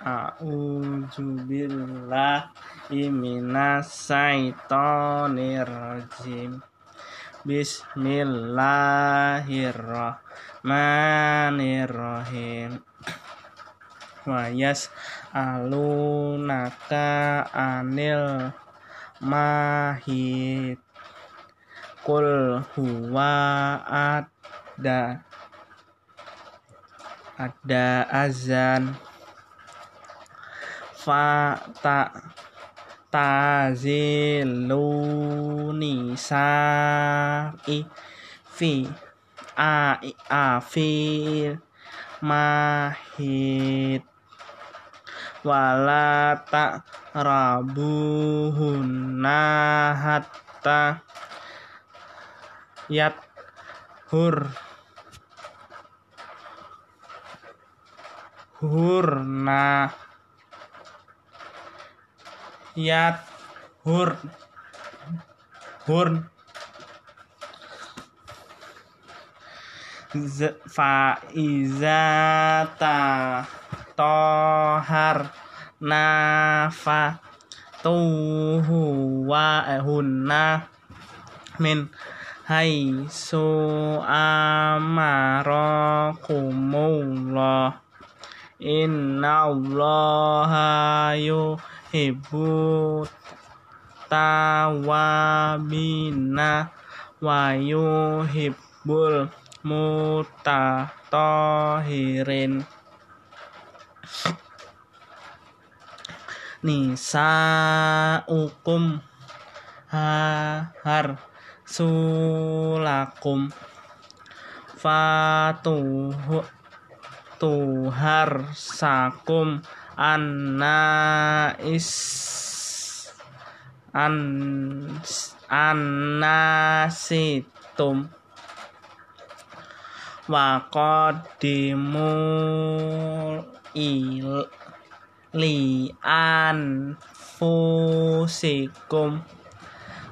A'udzu billahi minas syaitonir rajim. Bismillahirrahmanirrahim. Wa yas'alunaka anil mahid. Qul huwa ada ada azan fa ta tazilu nisa'i fi a a fi mahid wala ta rabuhunna hatta yat hur hurna hur. Hurn. Fa izata tohar nafa tuhu wa hunna min hai su amarakumullah. Inna allaha yuhibbu tawabina wa yuhibbul mutatohirin nisa ukum har sulakum fatuhu tuhar sakum anais an anasitum wa qaddimu il li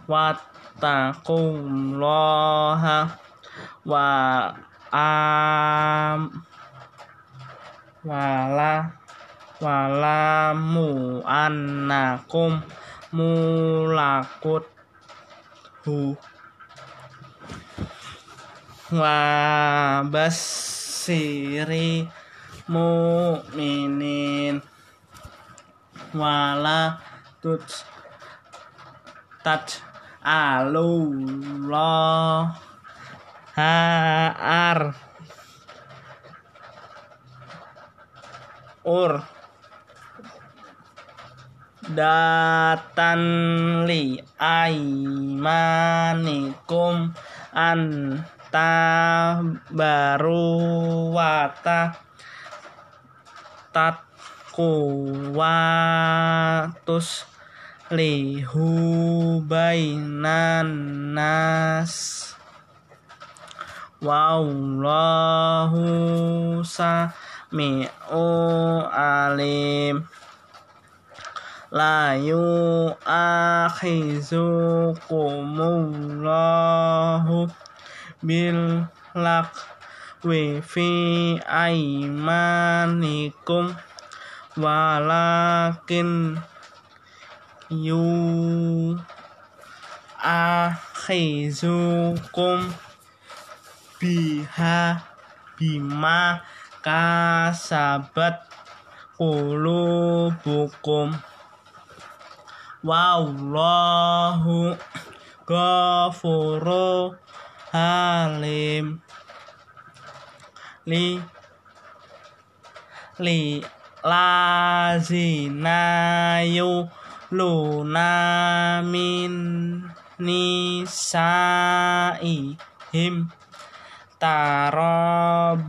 wattaqullaha wa am wala walamu annakum mulakut hu. Wa basiri mu'minin. Wala tut tat alullah har ur datan li aimanikum an baru wata tat kuwatus lihu bainan nas. Wallahu sami'u alim لا يؤاخذكم الله باللغو في أيمانكم ولكن يؤاخذكم بها بما كسبت قلوبكم wallahu ghafuru halim. Li li lazina yu lunamin nisaihim tarabusu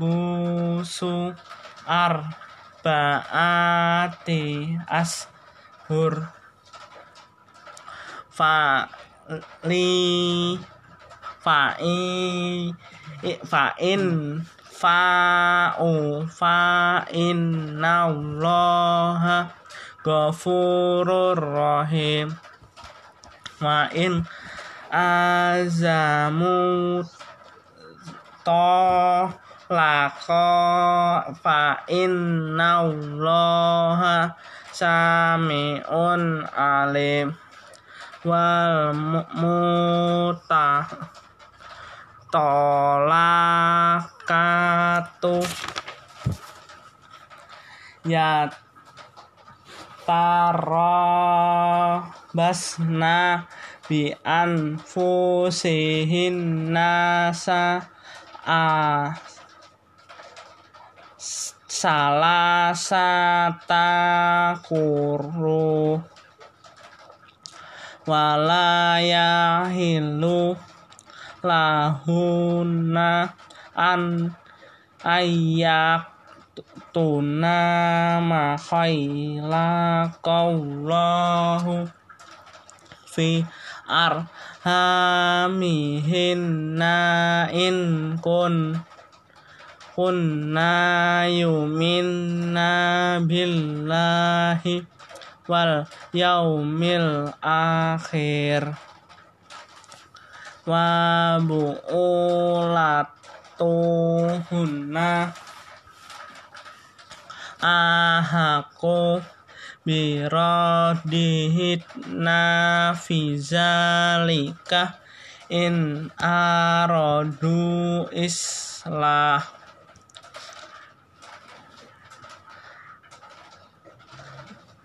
arba'ati ashur fa li fa i fa in fa u fa innallaha ghafurur rahim wa in azamu to lako fa innallaha sami'un alim wal muta tolakatu ya basna bi anfusihin nasa a salasata kuru walayahilu lahuna an ayak tuna ma khailaqallahu fi arhamihinna in kun kunna yuminna billahi wal yaumil akhir. Wa bu'ulatuhunna ahaku biradihitna fizalika in aradu islah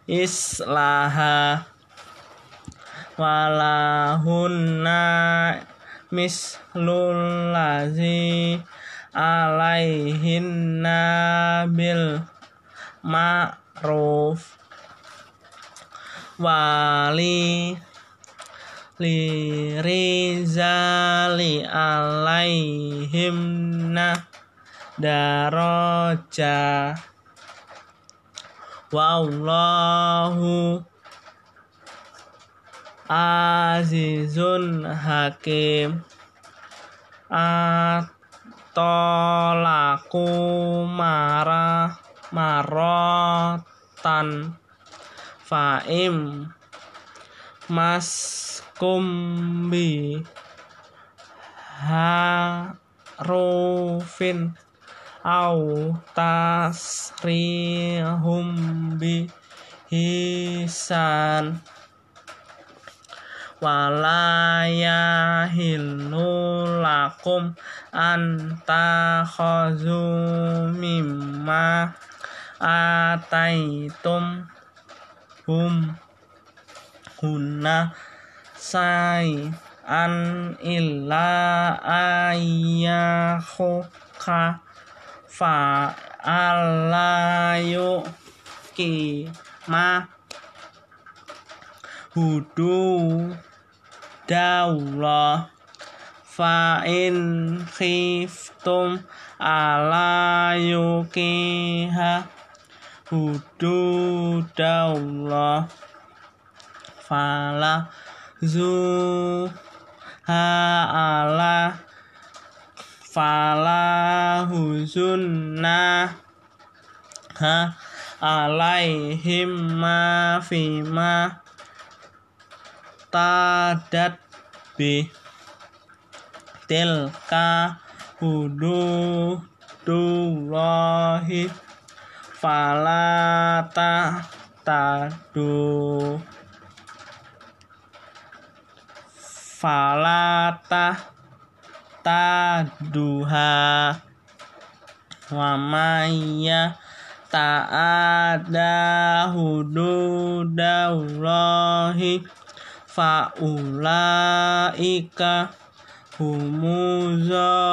islaha walahunna mislul lazi alaihinna bil ma'ruf wali lirizali alaihimna daraja wallahu azizun hakim. Atolaku marah marotan faim mas kumbi harufin au tasrihum bi hisan walayahillu lakum antakhazu mimma ataitum hum hunna sai an illa ayyakhuka fa alayu ki ma hudu daula fa in khiftum ala yukiha hududallah fala zu ha ala fala huzunna ha? Alaihim ma fima tadat bi. Tilka hududullahi falata tadu falata taduha. Wa maya ta'ada hududallahi faulaika humuzalimun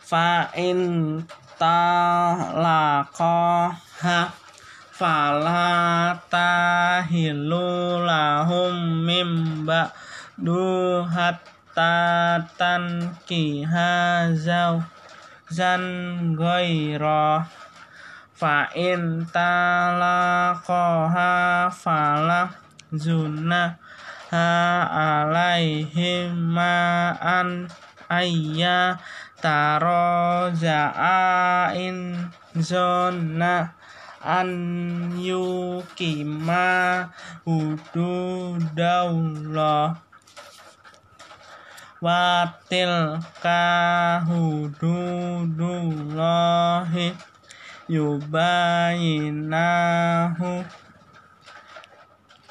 fa'in fala tahilu lahum mimba duhatta tankiha zan ghaira fa'in talaqaha fala zunna ha alaihim ma'an ayya taro za'ain zona an yu kỳ ma hù đu đau lò và tel ca hù đu đu lò hi yu ba yi na hu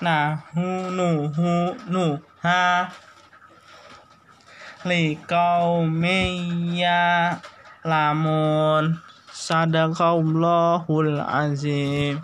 na hu nu hu nu ha lì câu mê ya là một Sadaqallahul azim.